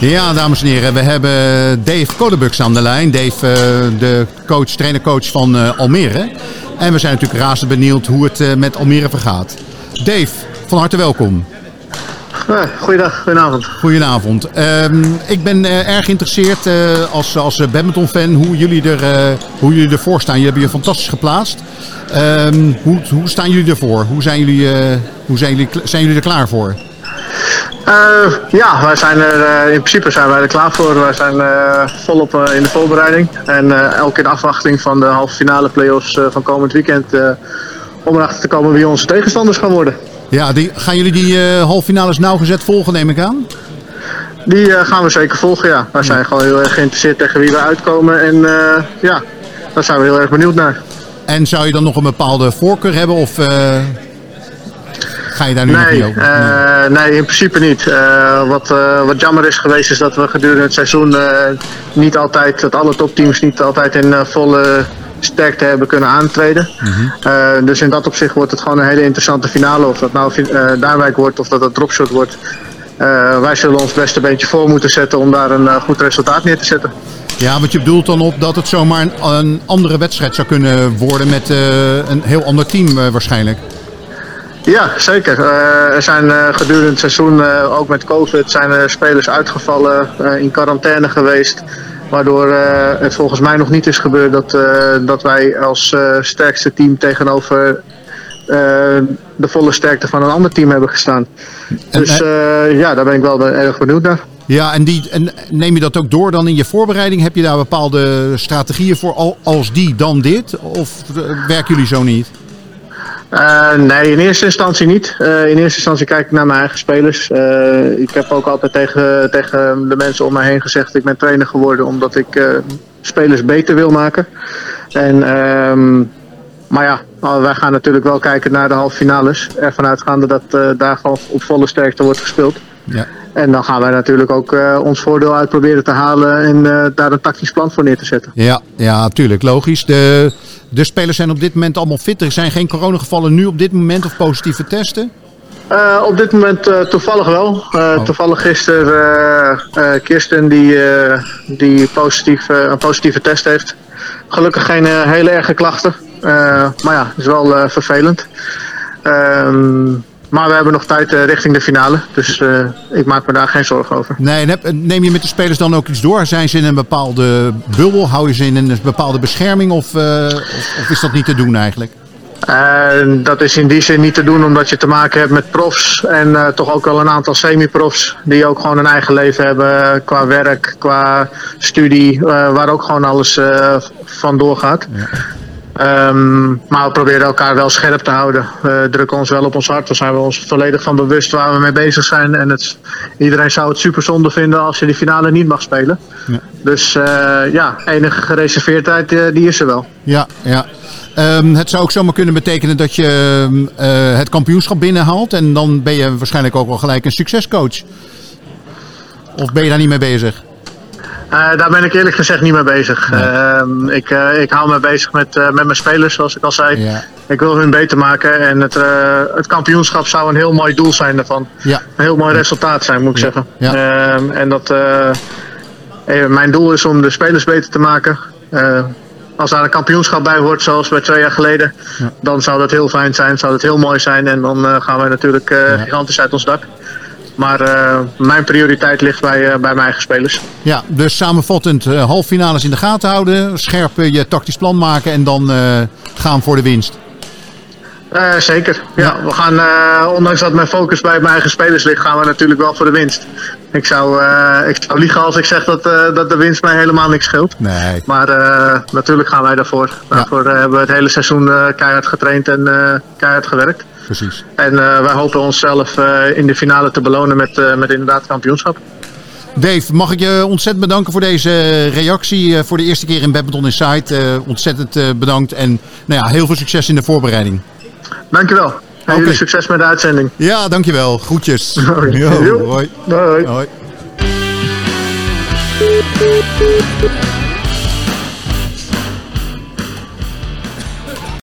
Ja, dames en heren, we hebben Dave Kodebux aan de lijn. Dave, uh, de coach, trainer-coach van uh, Almere. En we zijn natuurlijk razend benieuwd hoe het uh, met Almere vergaat. Dave, van harte welkom. Goeiedag, goedenavond. Goedenavond. Um, ik ben erg geïnteresseerd als, als badmintonfan hoe jullie, er, hoe jullie ervoor staan. Jullie hebben je fantastisch geplaatst. Um, hoe, hoe staan jullie ervoor? Hoe zijn jullie, hoe zijn jullie, zijn jullie er klaar voor? Uh, ja, wij zijn er, uh, in principe zijn wij er klaar voor. Wij zijn uh, volop in de voorbereiding. En elke in afwachting van de halve finale play-offs van komend weekend. om erachter te komen wie onze tegenstanders gaan worden. Ja, die, gaan jullie die halve finales nauwgezet volgen, neem ik aan? Die gaan we zeker volgen, ja. Wij zijn gewoon heel erg geïnteresseerd tegen wie we uitkomen. En ja, daar zijn we heel erg benieuwd naar. En zou je dan nog een bepaalde voorkeur hebben? Of ga je daar nu nee, niet over? Nee. nee, in principe niet. Uh, wat, uh, wat jammer is geweest is dat we gedurende het seizoen uh, niet altijd, dat alle topteams niet altijd in volle sterkte hebben kunnen aantreden. Mm -hmm. dus in dat opzicht wordt het gewoon een hele interessante finale. Of dat nou Duinwijk wordt of dat het dropshot wordt. wij zullen ons best een beetje voor moeten zetten om daar een goed resultaat neer te zetten. Ja, want je bedoelt dan op dat het zomaar een, een andere wedstrijd zou kunnen worden met een heel ander team waarschijnlijk. Ja, zeker. Uh, er zijn uh, gedurende het seizoen, uh, ook met COVID, zijn er spelers uitgevallen, in quarantaine geweest. Waardoor het volgens mij nog niet is gebeurd dat, dat wij als sterkste team tegenover de volle sterkte van een ander team hebben gestaan. En, dus ja, daar ben ik wel erg benieuwd naar. Ja, en, die, en neem je dat ook door dan in je voorbereiding? Heb je daar bepaalde strategieën voor als die dan dit? Of werken jullie zo niet? Uh, nee, in eerste instantie niet. Uh, in eerste instantie kijk ik naar mijn eigen spelers. Uh, ik heb ook altijd tegen, tegen de mensen om mij heen gezegd... ik ben trainer geworden omdat ik spelers beter wil maken. En, um, maar ja, wij gaan natuurlijk wel kijken naar de halve finales. Ervan uitgaande dat daar gewoon op volle sterkte wordt gespeeld. Ja. En dan gaan wij natuurlijk ook ons voordeel uit proberen te halen... en daar een tactisch plan voor neer te zetten. Ja, ja tuurlijk. Logisch. De... De spelers zijn op dit moment allemaal fit. Er zijn geen coronagevallen nu op dit moment of positieve testen? Uh, op dit moment uh, toevallig wel. Uh, oh. Toevallig gisteren Kirsten die, die positief, een positieve test heeft. Gelukkig geen hele erge klachten. maar ja, is wel vervelend. Ehm, maar we hebben nog tijd uh, richting de finale. Dus uh, ik maak me daar geen zorgen over. Nee, neem je met de spelers dan ook iets door? Zijn ze in een bepaalde bubbel? Hou je ze in een bepaalde bescherming? Of, uh, of, of is dat niet te doen eigenlijk? dat is in die zin niet te doen omdat je te maken hebt met profs en toch ook wel een aantal semi-profs die ook gewoon een eigen leven hebben qua werk, qua studie, waar ook gewoon alles van doorgaat. Ja. Um, maar we proberen elkaar wel scherp te houden. We drukken ons wel op ons hart. Daar zijn we ons volledig van bewust waar we mee bezig zijn. En het, iedereen zou het super zonde vinden als je die finale niet mag spelen. Ja. Dus uh, ja, enige gereserveerdheid uh, die is er wel. Ja, ja. Um, het zou ook zomaar kunnen betekenen dat je uh, het kampioenschap binnenhaalt. En dan ben je waarschijnlijk ook wel gelijk een succescoach. Of ben je daar niet mee bezig? Uh, daar ben ik eerlijk gezegd niet mee bezig. Uh, ik, uh, ik hou me bezig met, met mijn spelers, zoals ik al zei. Ja. Ik wil hun beter maken en het, het kampioenschap zou een heel mooi doel zijn daarvan. Ja. Een heel mooi resultaat zijn, moet ik zeggen. Ehm, en dat, mijn doel is om de spelers beter te maken. als daar een kampioenschap bij hoort, zoals bij twee jaar geleden, dan zou dat heel fijn zijn, zou dat heel mooi zijn. En dan gaan wij natuurlijk gigantisch uit ons dak. Maar uh, mijn prioriteit ligt bij, uh, bij mijn eigen spelers. Ja, dus samenvattend uh, halffinales in de gaten houden, scherp je tactisch plan maken en dan gaan voor de winst. zeker. Ja. ja. we gaan, ondanks dat mijn focus bij mijn eigen spelers ligt, gaan we natuurlijk wel voor de winst. Ik zou, ik zou liegen als ik zeg dat, dat de winst mij helemaal niks scheelt. Nee. Maar natuurlijk gaan wij daarvoor. Daarvoor hebben we het hele seizoen keihard getraind en keihard gewerkt precies. En uh, wij hopen onszelf uh, in de finale te belonen met, uh, met inderdaad kampioenschap. Dave, mag ik je ontzettend bedanken voor deze reactie voor de eerste keer in Badminton Insight. ontzettend bedankt en nou ja, heel veel succes in de voorbereiding. Dankjewel. En okay. succes met de uitzending. Ja, dankjewel. Groetjes. Hoi. Yo, hoi. Hoi. hoi.